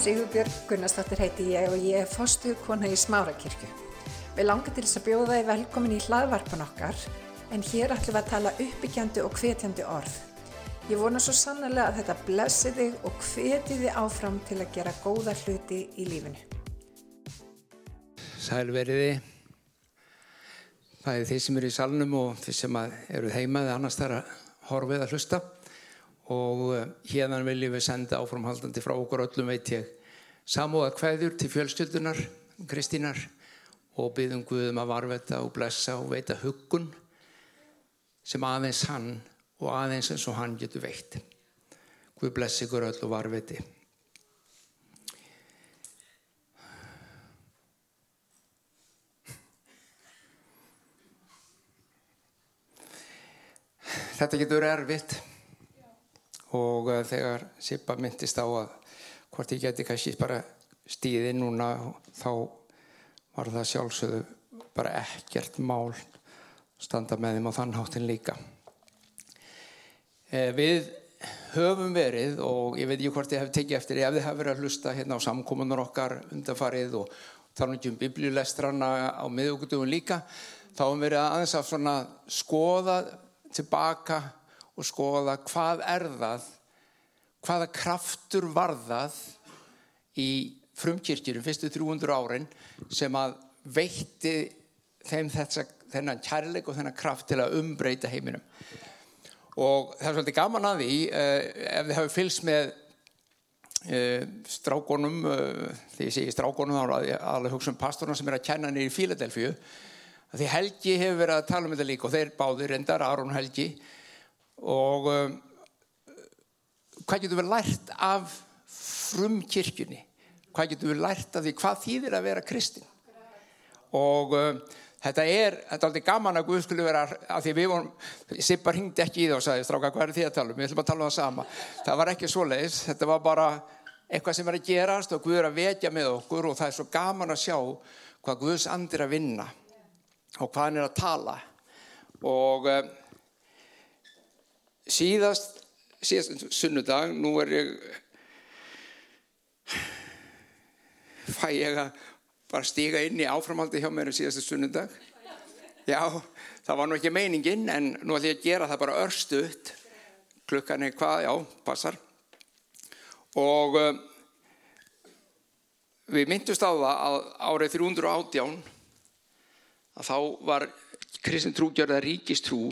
Sigurbjörg Gunnarsdóttir heiti ég og ég er fostu kona í Smárakirkju. Við langar til þess að bjóða þið velkomin í hlaðvarpan okkar en hér ætlum við að tala uppbyggjandi og hvetjandi orð. Ég vona svo sannlega að þetta blessi þig og hveti þið áfram til að gera góða hluti í lífinu. Sælveriði, það er þeir sem eru í salnum og þeir sem eru heimaði annars þar að horfið að hlusta og hérna viljum við senda áframhaldandi frá okkur öllum veit ég samúða kveður til fjölskyldunar Kristínar og byggðum Guðum að varveta og blessa og veita huggun sem aðeins hann og aðeins eins og hann getur veitt. Guð blessi ykkur öll og varveti Þetta getur erfitt og uh, þegar Sippa myndist á að hvort ég geti kannski bara stíði núna þá var það sjálfsögðu bara ekkert mál standa með þeim á þann háttin líka. Eh, við höfum verið og ég veit ekki hvort ég hef tekið eftir ef þið hef verið að hlusta hérna á samkominnur okkar undanfarið og tala um biblíulestrana á miðugutugum líka þá höfum við verið aðeins að skoða tilbaka og skoða hvað er það, hvaða kraftur var það í frumkirkjurum fyrstu 300 árin sem að veitti þeim þessa, þennan kærleik og þennan kraft til að umbreyta heiminum. Og það er svolítið gaman að því eh, ef þið hafið fylgst með eh, strákonum, eh, því ég segi strákonum þá er alveg hugsa um pastorna sem er að kenna nýri í Fíladelfíu, því Helgi hefur verið að tala um þetta líka og þeir báðir endar, Aron Helgi, og um, hvað getur við lært af frumkirkjunni? Hvað getur við lært af því? Hvað þýðir að vera kristin og um, þetta er, þetta er aldrei gaman að Guð skulle vera að því við vorum Sippa ringdi ekki í það og sagði stráka hvað er því að tala um, við ætlum að tala um það sama. Það var ekki svo leiðis, þetta var bara eitthvað sem er að gerast og Guð er að vetja með okkur og það er svo gaman að sjá hvað Guðs andir að vinna og hvað hann er að tala. Og um, síðast, síðast sunnudag, nú er ég fæ ég að bara stíga inn í áframhaldi hjá mér síðastu sunnudag. Já, það var nú ekki meiningin en nú ætlum ég að gera það bara örstuðt klukkan er hvað, já, passar. Og um, við myndust á það að árið 318 að þá var kristin trúgjörða ríkistrú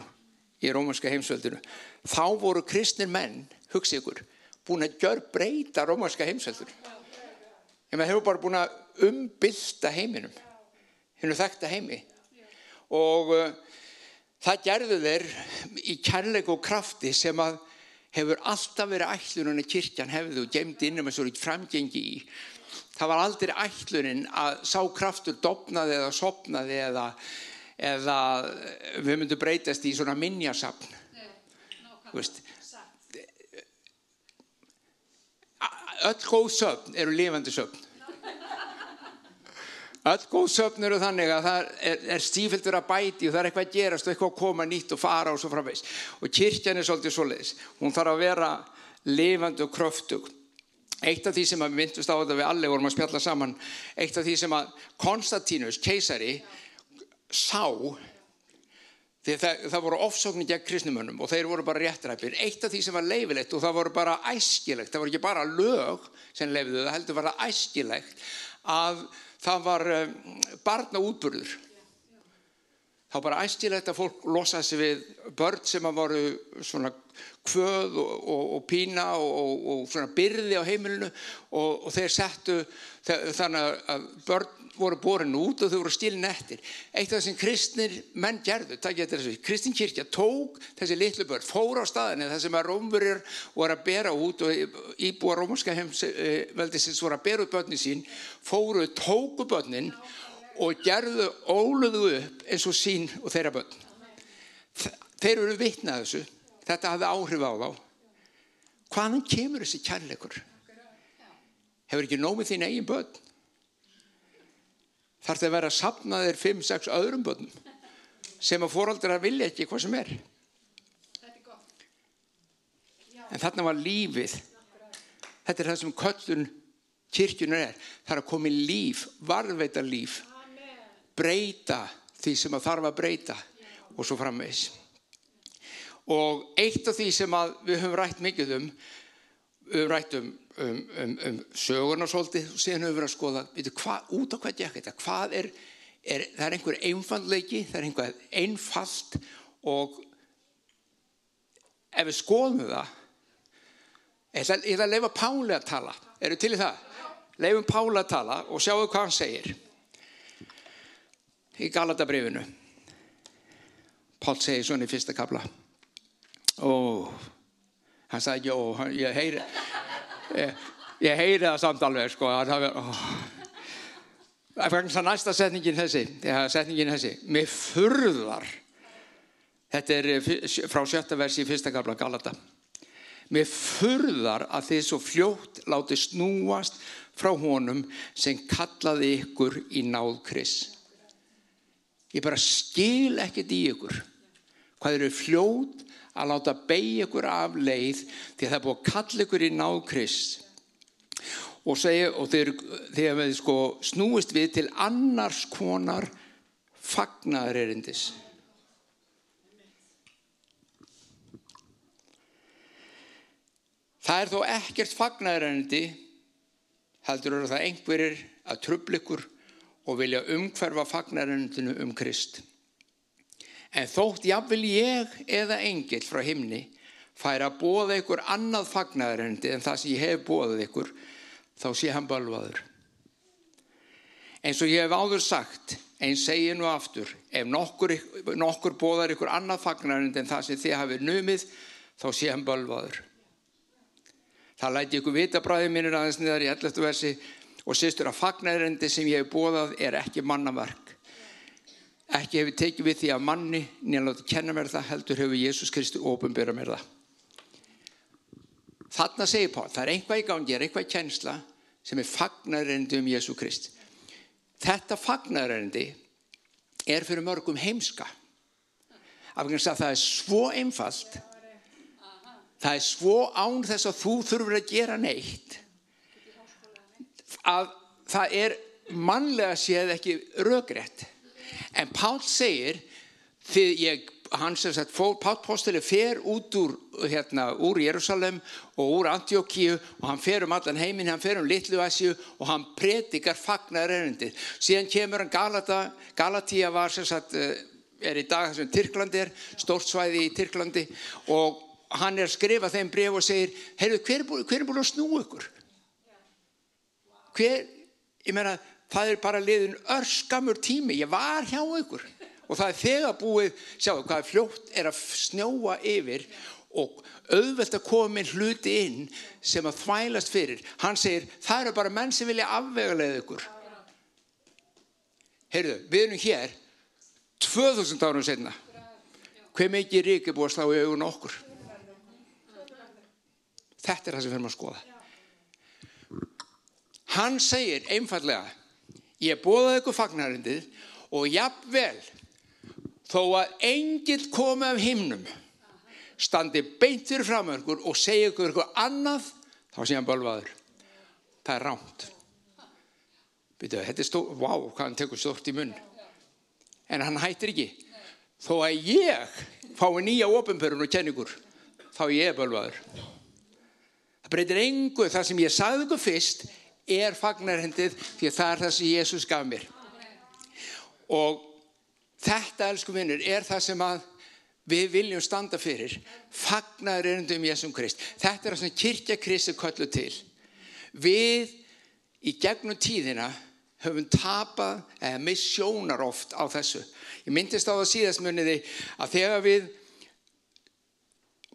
í rómanska heimsveldinu. Þá voru kristnir menn, hugsi ykkur búin að gjör breyta rómanska heimsveldinu en maður hefur bara búin að umbylta heiminum hennu þekta heimi. Og uh, það gerðu þeir í kærleik og krafti sem að hefur alltaf verið ætlunum að kirkjan hefðu gemt innum eins og framgengi í. Það var aldrei ætlunin að sá kraftur dopnaði eða sopnaði eða, eða við myndum breytast í svona minnjasapn öll góð söfn eru lifandi söfn. Öll góð söfn eru þannig að það er, er stífildur að bæti og það er eitthvað að gerast og eitthvað að koma nýtt og fara og svo framvegs og kyrkjan er svolítið svo leiðis hún þarf að vera lifandi og kröftug. Eitt af því sem að myndust á þetta við allir vorum að spjalla saman eitt af því sem að Konstantínus, keisari sá það, það voru ofsóknir gegn kristnumönnum og þeir voru bara réttræpir. Eitt af því sem var leifilegt og það voru bara æskilegt það voru ekki bara lög sem leifiðu það heldur var það æskilegt að það var um, barna útburður þá bara æskilegt að fólk losaði sig við börn sem að voru svona kvöð og, og, og pína og, og svona byrði á heimilinu og þeir settu þannig að börn voru borin út og þau voru stílin eftir. Eitt af það sem kristnir menn gerðu kristin kirkja tók þessi litlu börn, fór á staðinni það sem að rómverjur voru að bera út og íbúa rómurska heimveldisins voru að bera út börnin sín fóru, tóku börnin og gerðu óluðu upp eins og sín og þeirra börn. Þeir eru vitnað þessu. Þetta hafði áhrif á þá. Hvaðan kemur þessi kærleikur? Hefur ekki nómið þín eigin börn? Þarf það að vera að sapna þér 5-6 öðrum bönnum sem að fóraldrar vilja ekki hvað sem er? En þarna var lífið. Þetta er það sem köllun kirkjunar er. Það er að koma í líf, varðveita líf, breyta því sem að þarf að breyta og svo framvegs. Og eitt af því sem við höfum rætt mikið um, við höfum rætt um, um, um, um sögurna svolítið og síðan höfum við verið að skoða, veitu, hva, út á hvað gekk þetta, hvað er, er, það er einhver einfallleiki, það er einhver einfalt og ef við skoðum það, ég ég ætla að leifa Páli að tala, eru til í það? Leifum Páli að tala og sjáu hvað hann segir í Galatabrifinu. Pál segir svona í fyrsta kabla. Ó, hann sagði ó, ég heyri, ég, ég heyri það samt alveg sko. Það er næsta setningin þessi, setningin þessi, með furðar. Þetta er frá sjötta versi í fyrsta kabla Galata. Með furðar að þið svo fljótt láti snúast frá honum sem kallaði ykkur í náð Krist ég bara skil ekkert í ykkur. Hvað eru fljóð að láta beigja ykkur af leið því að það búið að kalla ykkur í náð Krist. Og segja og þeir, við sko snúist við til annars konar fagnar erindis það er þó ekkert fagnar erindi heldur eru það einhverjir að tröfla ykkur og vilja umhverfa fagnaröndinu um Krist. En þótt jáfnvel ég eða engil frá himni fær að bóða ykkur annað fagnaröndi en það sem ég hef bóðað ykkur, þá sé hann bölvaður. Eins og ég hef áður sagt, einn segi nú aftur, ef nokkur, nokkur bóðar ykkur annað fagnaröndi en það sem þið hafið numið, þá sé hann bölvaður. Það læti ykkur vita bræðið mínir aðeins niðar í 11. versi og sýstur að fagnæðurendi sem ég hef bóðað er ekki mannaverk. Ekki hefur tekið við því að manni nýjan láta kenna mér það heldur hefur Jésús Kristi ofinbyrra mér það. Þarna segir Pál, það er einhvað í gangi, er einhvað í kennsla sem er fagnæðurendi um Jésú Krist. Þetta fagnæðurendi er fyrir mörgum heimska. Af því að það er svo einfalt, það er svo án þess að þú þurfur að gera neitt að það er mannlega séð ekki röggrétt en Pál segir ég hann sem sagt, Pál Pósteli fer út úr, hérna, úr Jérúsalem og úr Antiokkíu og hann fer um allan heiminn, hann fer um Littlu Asju og hann predikar fagnar erindi síðan kemur hann Galata Galatíja var sem sagt eh, er í dag þessum Tyrklandi er, stórt svæði í Tyrklandi og hann er að skrifa þeim bref og segir, heyrðu, hver er búin að snú ykkur? Hver, ég meina, það er bara liðin örskamur tími, ég var hjá ykkur og það er þegar búið, sjáu hvað fljótt er að snjóa yfir og auðvelt að koma inn hluti inn sem að þvælast fyrir. Hann segir, það eru bara menn sem vilja afvegulega ykkur. Heyrðu, við erum hér 2000 árum senna. Hver mikið rík er búið að slá í augun okkur? Þetta er það sem við erum að skoða. Hann segir einfallega, ég bóðaði ykkur fagnarindið og jafnvel þó að engil komi af himnum standi beint fyrir framöngur og segja ykkur eitthvað annað, þá sé hann bölvaður. Það er rámt. Býtu, þetta er stór, vá, hvað hann tekur stórt í munn. En hann hættir ekki. Þó að ég fái nýja ofinperun og kenningur, þá ég er bölvaður. Það breytir engu það sem ég sagði ykkur fyrst, er fagnarhendið því að það er það sem Jésús gaf mér. Og þetta elsku vinnur er það sem að við viljum standa fyrir. Fagnar erindum Jésum Krist. Þetta er það sem kirkja Kristi kollu til. Við í gegnum tíðina höfum tapað eða missjónar oft á þessu. Ég myndist á það síðast muniði að þegar við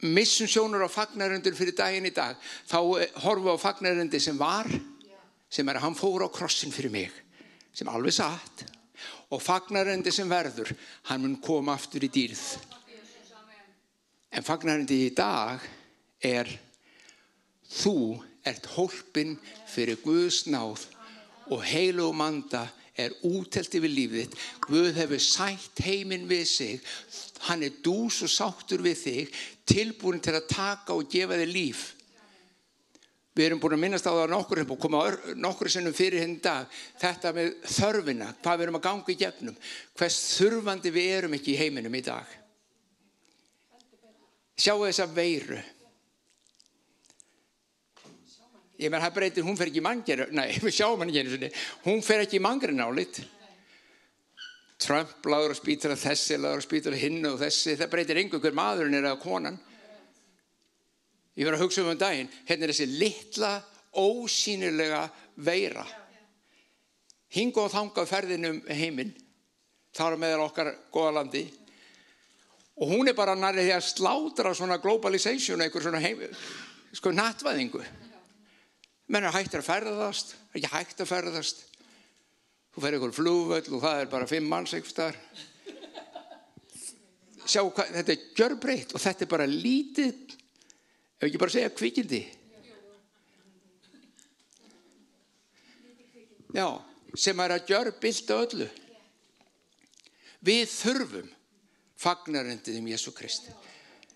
missum sjónur á fagnaröndur fyrir daginn í dag þá horfum við á fagnaröndi sem var sem er að hann fór á krossin fyrir mig sem alveg satt og fagnarendi sem verður hann mun koma aftur í dýrð. En fagnarendi í dag er þú ert hólpin fyrir Guðs náð og heilu og manda er útelt yfir lífið Guð hefur sætt heiminn við sig. Hann er dús og sáttur við þig tilbúin til að taka og gefa þig líf Við erum búin að minnast á það nokkur og koma nokkur sinnum fyrir hinn dag. Þetta með þörfina, hvað við erum að ganga í gefnum. Hvers þurfandi við erum ekki í heiminum í dag. Sjáu þessa veiru. Ég menn, það breytir, hún fer ekki í mangir, nei, við sjáum hann ekki einu sinni. Hún fer ekki í mangir nálit. Trump laður að spýta þessi, laður að spýta hinn og þessi. Það breytir einhver maðurinn er að konan. Ég verði að hugsa um um daginn, hérna er þessi litla, ósýnilega veira. Hinga og þanga ferðinum heiminn, þar meðal okkar goða landi. Og hún er bara nærið því að slátra svona globalization, einhver svona heim, sko nattvæðingu. Menn er hægt að ferðast, ekki hægt að ferðast. Þú fer einhver flúvöld og það er bara fimm manns eitthvað. Sjá hvað, þetta er gjörbreytt og þetta er bara lítið Ef ekki bara segja kvikindi. Já, sem er að gjör bylta öllu. Við þurfum fagnarendið um Jésu Kristi.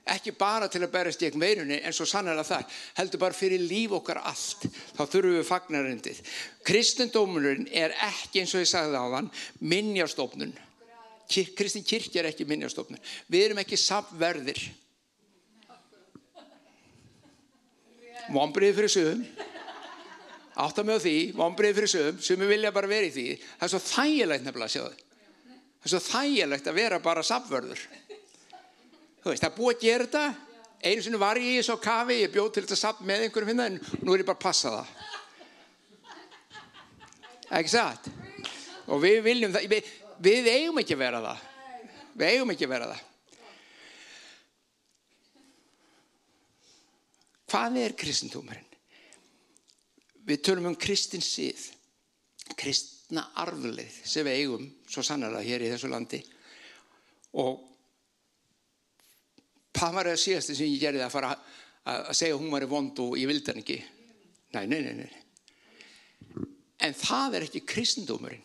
Ekki bara til að berast gegn veirunni en svo sannlega þar. Heldur bara fyrir líf okkar allt. Þá þurfum við fagnarendið. Kristendómunurinn er ekki eins og ég sagði á þann minnjastofnun. Kristin kirkja er ekki minnjastofnun. Við erum ekki samverðir. Vonbreið fyrir sögum átt að með því, vonbreið fyrir sögum sem við vilja bara vera í því. Það er svo þægilegt nefnilega að sjá það það er svo þægilegt að vera bara sapvörður þú veist, það er búið að gera þetta. Einu sinu var ég í þessu kafi ég bjóð til þetta sapp með einhverjum finna en nú er ég bara að passa það. Ekki satt? Og við viljum það við, við eigum ekki að vera það. Við eigum ekki að vera það Hvað er kristendómarinn? Við tölum um kristin síð, kristna arfleið sem við eigum svo sannara hér í þessu landi og það var það síðast sem ég gerði að fara að segja að hún var í vond og ég vildi hann ekki. Nei, nei, nei, nei. En það er ekki kristendómarinn.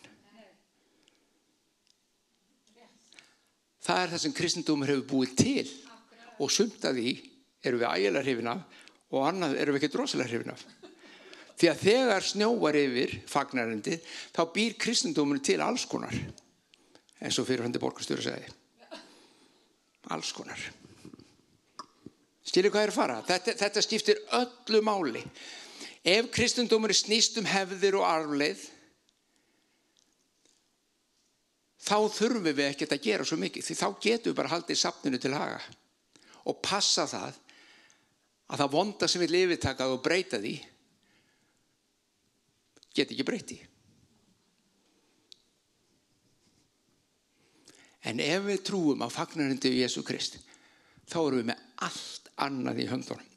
Það er það sem kristendómar hefur búið til og sumt að því eru við af og annað erum við ekki drosalega hrifin af. Því að þegar snjóar yfir fagnarindi þá býr kristendóminu til alls konar eins og fyrir hundi borgastjóru segi. Alls konar. Skilir hvað er að fara? Þetta, þetta skiptir öllu máli. Ef kristendóminu snýst um hefðir og arfleið þá þurfum við ekkert að gera svo mikið því þá getum við bara haldið sapninu til haga og passa það að það vonda sem við lifið takað og breyta því get ekki breyti en ef við trúum á fagnarindi við Jésu Krist þá erum við með allt annað í höndunum.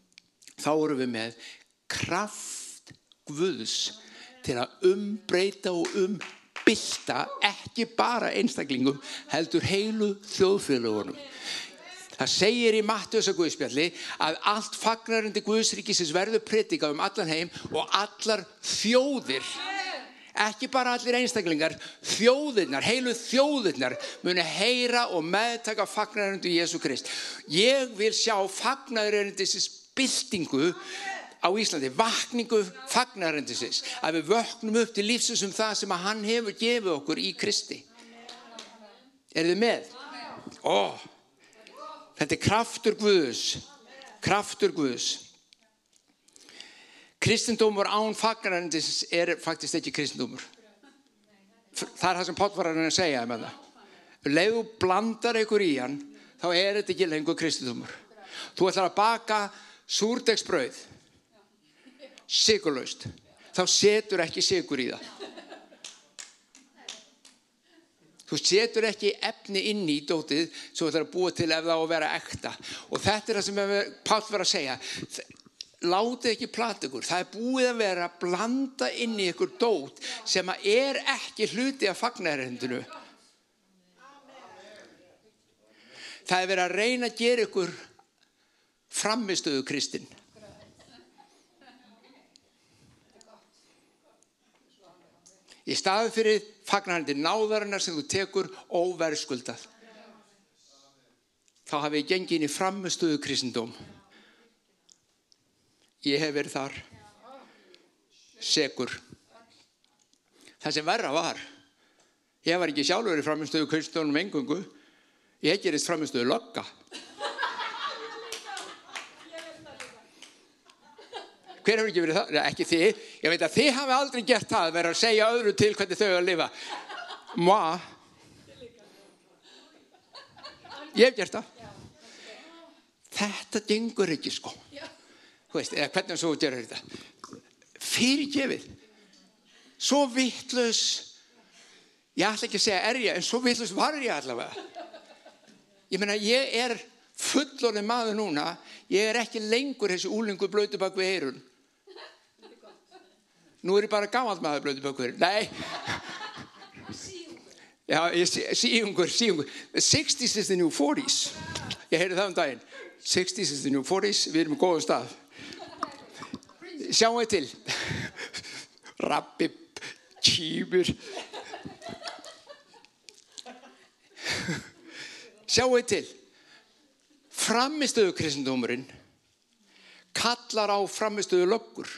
Þá erum við með kraft Guðs til að umbreyta og umbylta ekki bara einstaklingum heldur heilu þjóðfélagunum Það segir í Mattiusa Guðspjalli að allt fagnarindi Guðsríkisins verður pritika um allan heim og allar þjóðir, ekki bara allir einstaklingar, þjóðirnar, heilu þjóðirnar muni heyra og meðtaka fagnarindi Jésu Krist. Ég vil sjá fagnarindisins byltingu á Íslandi, vakningu fagnarindisins, að við vöknum upp til lífsins um það sem hann hefur gefið okkur í Kristi. Er þið með? Óh! Þetta er kraftur Guðus. Kraftur Guðus. Kristendómur án fagnarendis er faktist ekki kristendómur. Það er það sem potvararinn er að segja með það. Leðu blandar einhver í hann, þá er þetta ekki lengur kristendómur. Þú ætlar að baka súrdegsbröð, sigurlaust. Þá setur ekki sigur í það. Þú setur ekki efni inn í dótið svo það er að búa til ef það á að vera ekta. Og þetta er það sem Pál var að segja. Látið ekki platugur. Það er búið að vera að blanda inn í ykkur dót sem er ekki hluti af fagnarhendinu. Það er verið að reyna að gera ykkur framistöðu kristinn. Í staði fyrir fagnarandi náðarinnar sem þú tekur óverðskuldað. Þá hafi ég gengið inn í framistuðu kristendóm. Ég hef verið þar. segur. Það sem verra var, ég var ekki sjálfur í framinstöðu kunstunum engungu, ég gerist framinstöðu lokka. Hver hefur ekki verið það? Ekki þið. Ég veit að þið hafi aldrei gert það, verið að segja öðru til hvernig þau að lifa. Má. Ég hef gert það. Þetta gengur ekki sko. Þú veist, eða hvernig svo gerir þetta. Fyrirgefið. Svo vittlaus, ég ætla ekki að segja er ég, en svo vittlaus var ég allavega. Ég meina, ég er fullorðin maður núna, ég er ekki lengur þessi úlingu blötu bak við eirun. Nú er ég bara gammalt maður við eirun. Nei. Já, síungur, síungur. The 60s is the new 40s. Ég heyri það um daginn. 60s is the new 40s, við erum í góðum stað. Sjáum við til. Rappi, kýmur. Sjáum við til. Framistöðu kristendómurinn kallar á framistöðu löggur.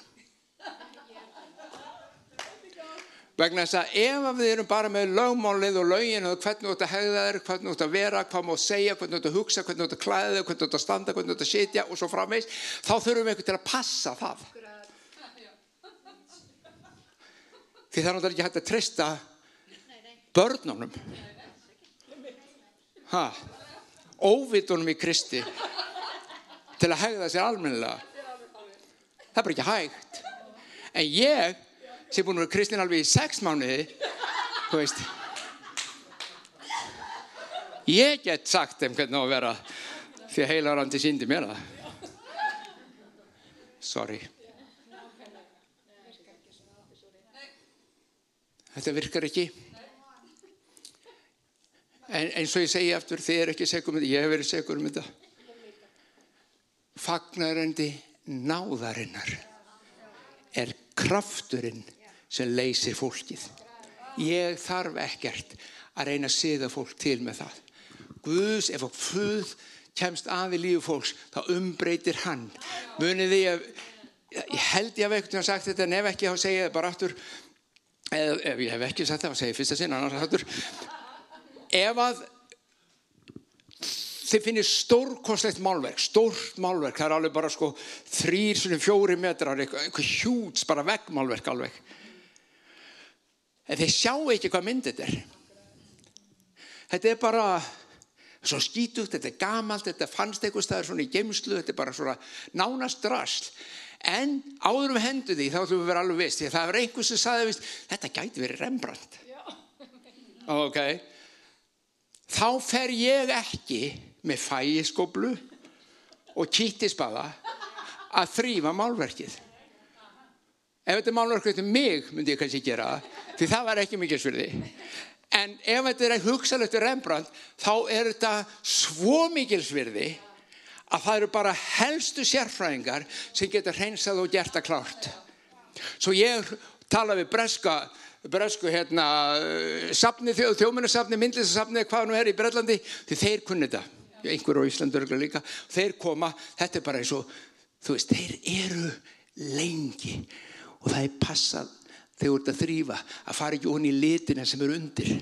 Vegna þess að ef að við erum bara með lögmálið og lögin og hvernig þú ert að hegða þér, hvernig þú ert að vera, hvað má segja, hvernig þú ert að hugsa, hvernig þú ert að klæða þér, hvernig þú ert að standa, hvernig þú ert að sitja og svo framvegs, þá þurfum við eitthvað til að passa það. Því það er ekki hægt að treysta börnunum. Ha, óvitunum í Kristi til að hegða sér almennilega. Það er bara ekki hægt. En ég sem búin að vera kristin alveg í sex mánuði þú veist. Ég get sagt þeim hvernig á að vera því að heilarandi síndi mér það. Sorry. Þetta virkar ekki. En eins og ég segi aftur þið er ekki segur um þetta, ég hef verið segur um þetta. Fagnarandi náðarinnar er krafturinn sem leysir fólkið. Ég þarf ekkert að reyna að siða fólk til með það. Guðs, ef að Guð kemst að í lífu fólks, þá umbreytir hann. Munið því að, ég held ég hef ekkert sagt þetta, en ef ekki þá segja ég það bara aftur, eða ef ég hef ekki sagt það, þá segja ég fyrsta sinna, annars aftur. Ef að þið finnir stórkostlegt málverk, stórt málverk, það er alveg bara sko þrýr, svona fjóri metrar, eitthvað hjúts, bara veggmálverk alveg. En þeir sjá ekki hvað mynd þetta er. Þetta er bara svo skítugt, þetta er gamalt, þetta fannst eitthvað staðar svona í geimslu, þetta er bara svona nánast drasl. En áður um hendu því, þá ætlum við að vera alveg vist, því að það var einhvers sem saði, vist, þetta gæti verið Rembrandt. Ok, þá fer ég ekki með fæiskoblu og kýttisbaða að þrýfa málverkið. Ef þetta er málverkið til mig, myndi ég kannski gera það, því það var ekki mikið svirði. En ef þetta er hugsalegt til Rembrandt, þá er þetta svo mikil svirði að það eru bara helstu sérfræðingar sem getur hreinsað og gert það klárt. Svo ég tala við breska, bresku hérna, safni, þjóminnarsafni, myndlisasafni, hvað nú er í Brellandi, því þeir kunni þetta. Einhver á Íslandur líka. Þeir koma, þetta er bara eins og, þú veist, þeir eru lengi og það er passað þegar þú ert að þrýfa að fara ekki onni í litina sem eru undir.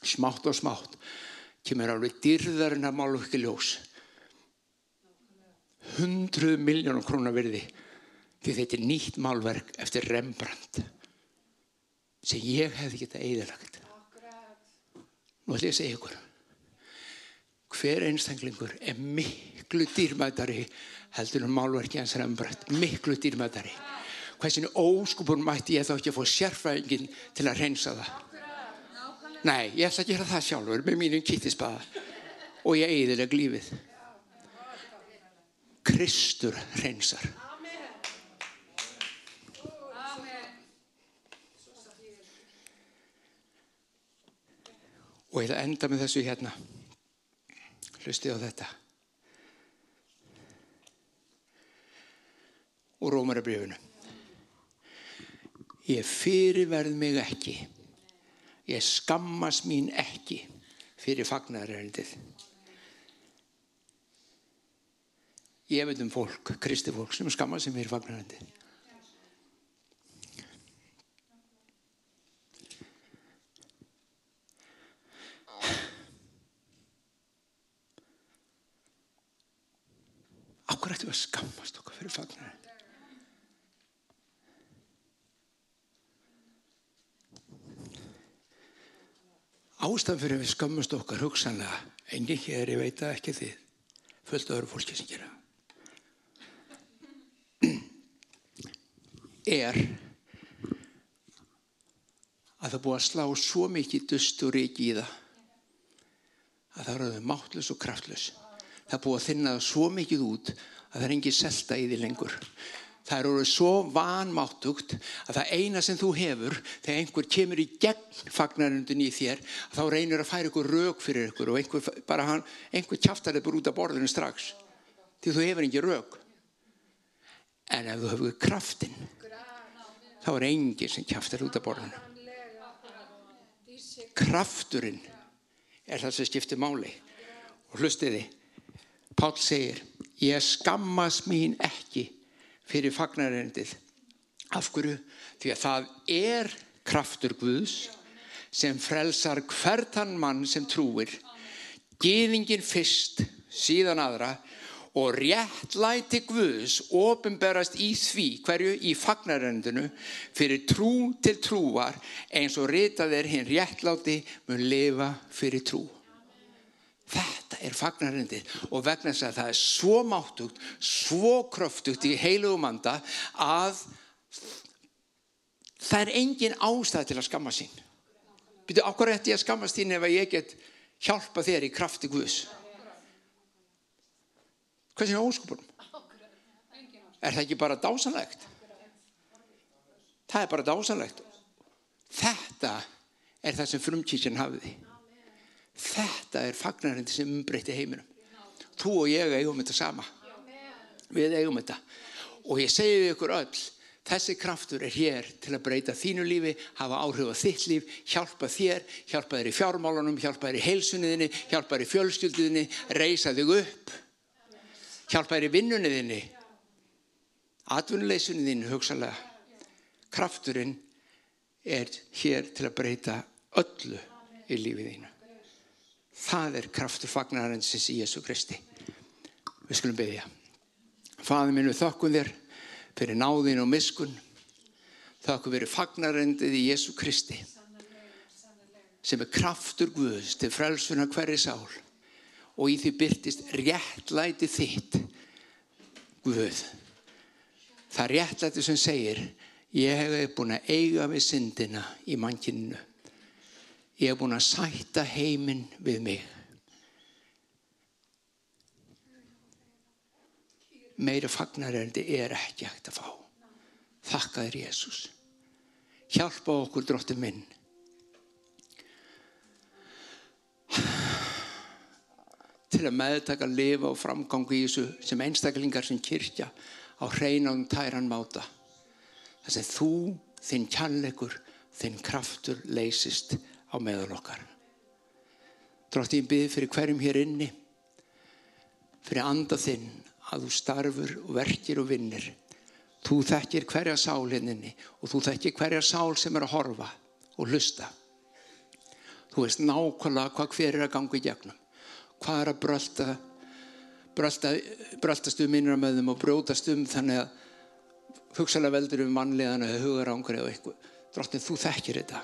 Smátt og smátt kemur alveg dyrðarinn að málu ekki ljós. Hundruð miljónum krónar verði því þetta er nýtt málverk eftir Rembrandt sem ég hefði getað eðalagt. Nú ætlum ég að segja ykkur. Hver einstaklingur er miklu dýrmætari heldur en málverki hans Rembrandt. Miklu dýrmætari. Hversinu óskupur mætti ég þá ekki að fá sérfræðingin til að reynsa það. Nei, ég ætla að gera það sjálfur með mínum kittisbaða og ég eðileg lífið. Kristur reynsar. Og ég ætla að enda með þessu hérna. Hlustið á þetta. Og Rómarabrifinu ég fyrirverð mig ekki. Ég skammast mín ekki fyrir fagnaröldið ég veit um fólk kristi fólk sem skammast sem fyrir fagnaröldið Akkur ættu að skammast okkur fyrir fagnaröldið Ástæðan fyrir við skammast okkar hugsanlega, enginn hér, ég veit að ekki þið, fullt öðru fólki sem gera. Er að það búið að slá svo mikið dust og ríki í það að það eru máttlös og kraftlös. Það búið að þinna það svo mikið út að það er engin selta í því lengur. Það eru svo vanmáttugt að það eina sem þú hefur þegar einhver kemur í gegn fagnarundin í þér þá reynir að færa ykkur rauk fyrir ykkur og einhver, hann, einhver kjaftar þið bara út af borðinu strax því þú hefur ekki rauk. En ef þú hefur kraftin þá er engin sem kjaftar út af borðinu. Krafturinn er það sem skiptir máli og hlustiði Pál segir ég skammast mín ekki fyrir fagnarendið af hverju? Því að það er kraftur Guðs sem frelsar hvertan mann sem trúir gýðingin fyrst síðan aðra og réttlæti Guðs ofinberast í því hverju? Í fagnarendinu fyrir trú til trúar eins og ritað er hinn réttláti mun lifa fyrir trú Þetta er fagnarindið og vegna þess að það er svo máttugt, svo kröftugt í heilugumanda að það er engin ástæð til að skamma sín. Býtu, okkur ætti ég að skammast þín ef ég get hjálpa þér í krafti Guðs? Hvað er óskupunum? Er það ekki bara dásanlegt? Það er bara dásanlegt. Þetta er það sem frumkíkjan hafiði. Þetta er fagnarindi sem umbreytti heiminum. Þú og ég eigum þetta sama. Við eigum þetta. Og ég segi við ykkur öll, þessi kraftur er hér til að breyta þínu lífi, hafa áhrif á þitt líf, hjálpa þér, hjálpa þér í fjármálunum, hjálpa þér í heilsunniðinni, hjálpa þér í fjölskylduðinni, reysa þig upp, hjálpa þér í vinnunniðinni, atvinnuleysunniðinni hugsalega. Krafturinn er hér til að breyta öllu í lífið þínu. Það er kraftur fagnarhansins í Jésu Kristi. Við skulum byggja. Fadur minn við þökkum þér fyrir náðin og miskun. Þökkum fyrir fagnarhendið í Jésu Kristi sem er kraftur Guðs til frelsuna hverri sál og í því byrtist réttlæti þitt Guð. Það réttlæti sem segir ég hef búin að eiga við syndina í mannkynnu ég hef búin að sætta heiminn við mig. Meira fagnarerndi er ekki hægt að fá. Þakka þér Jésús. Hjálpa okkur dróttir minn. Til að meðtaka að lifa og framgangu í þessu sem einstaklingar sem kyrkja á hreinaðum tæran máta. Það sem þú, þinn kjallegur, þinn kraftur leysist á meðal okkar. Drátt ég byrði fyrir hverjum hér inni, fyrir andað þinn að þú starfur og verkir og vinnir. Þú þekkir hverja sál henninni og þú þekkir hverja sál sem er að horfa og hlusta. Þú veist nákvæmlega hvað hver er að ganga í gegnum. Hvað er að brölda, brölda, bröltast um innra með þeim og brótast um þannig að hugsalega veldur um mannlegan eða hugarángur eða eitthvað. Dráttið þú þekkir þetta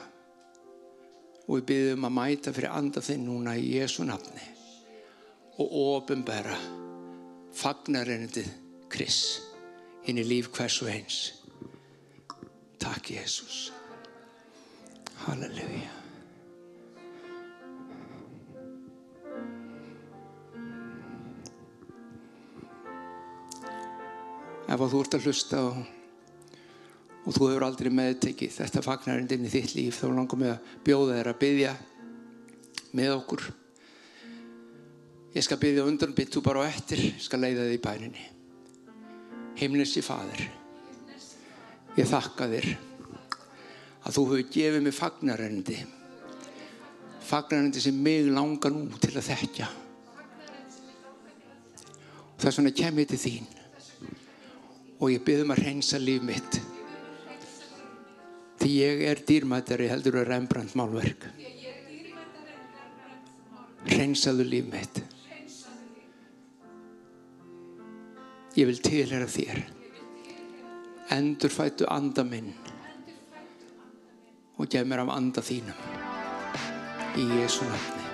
og við byggjum að mæta fyrir anda þinn núna í Jésu nafni. Og ofinbæra fagnarennitið Kris inn í líf hvers og eins. Takk Jésús Halleluja. Ef þú ert að hlusta og og þú hefur aldrei meðtekið þetta fagnarinn inn í þitt líf. Þá langar mig að bjóða þér að byggja með okkur. Ég skal byggja undan byttu bara á eftir. Ég skal leiða þið í bæninni. Heimlissi fadir ég þakka þér að þú hefur gefið mig fagnarindi fagnarindi sem mig langar nú til að þekkja. Og það er svona kemur til þín. Og ég byrðum að reynsa líf mitt því ég er dýrmættari heldur að Rembrandt málverk reynsaðu líf mitt Ég vil tilhera þér. Endurfættu anda minn og gef mér af anda þínum. Í Jésu nafni.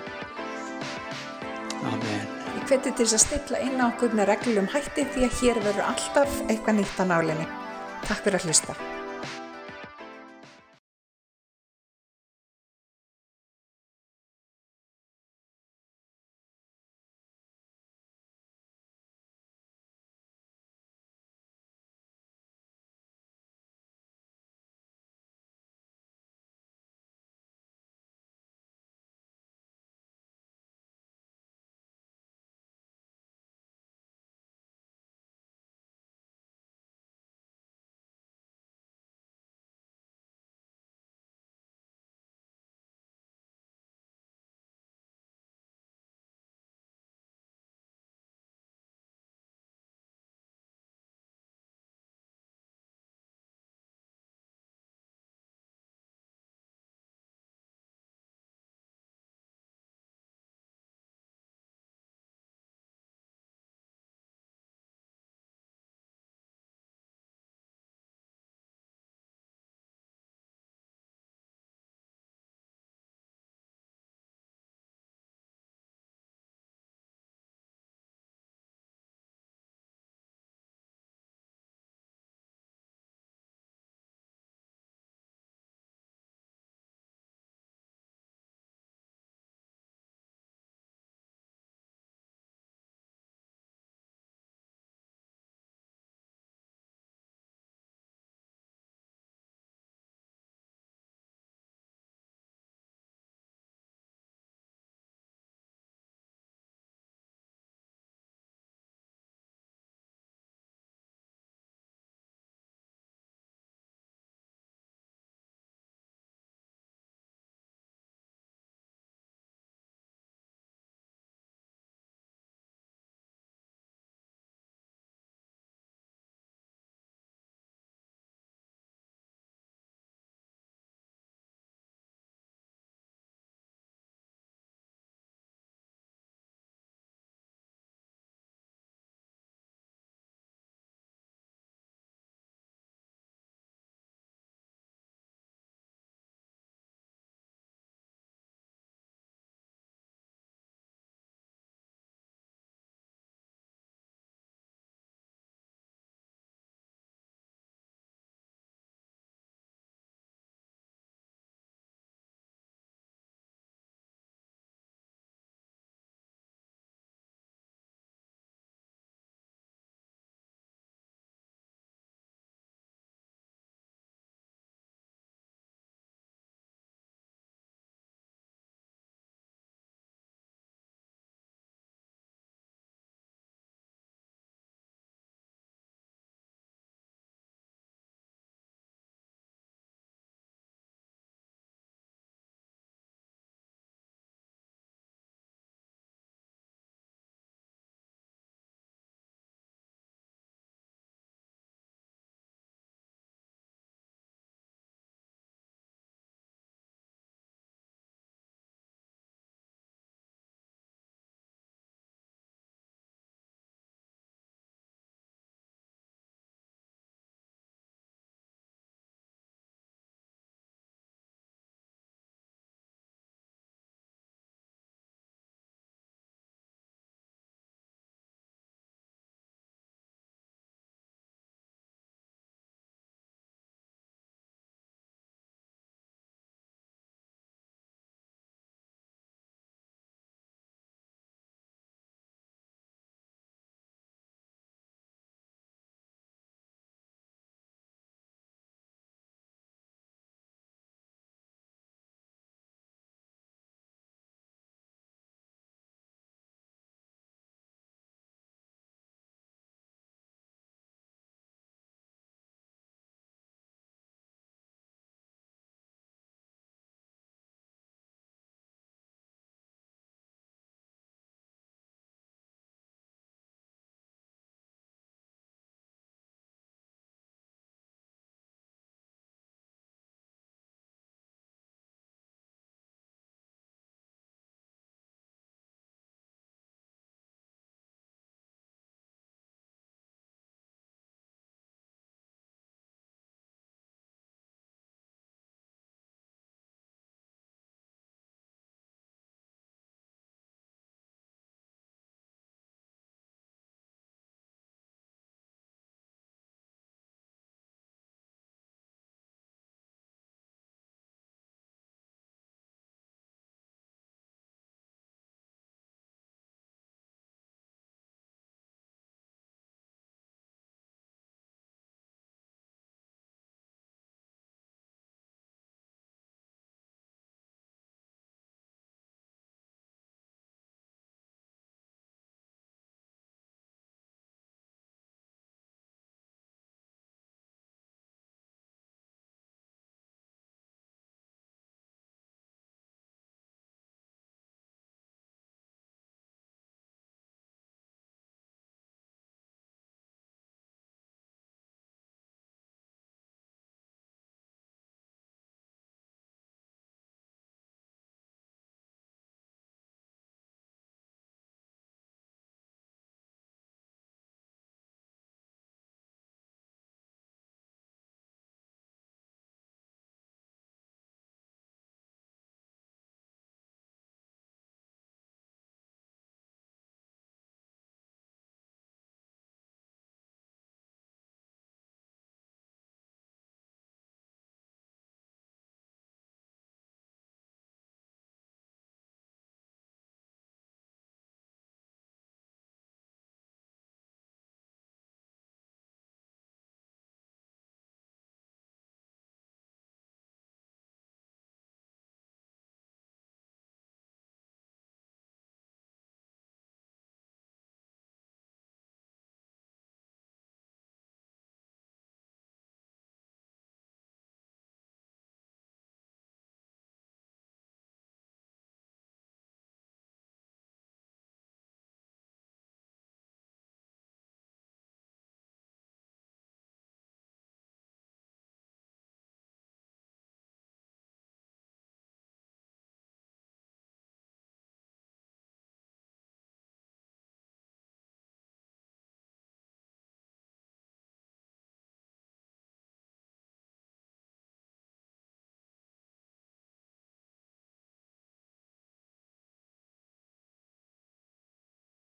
Amen. Ég hveti til þess að stilla inn á okkur með reglum hætti því að hér verður alltaf eitthvað nýtt á nálinni. Takk fyrir að hlusta.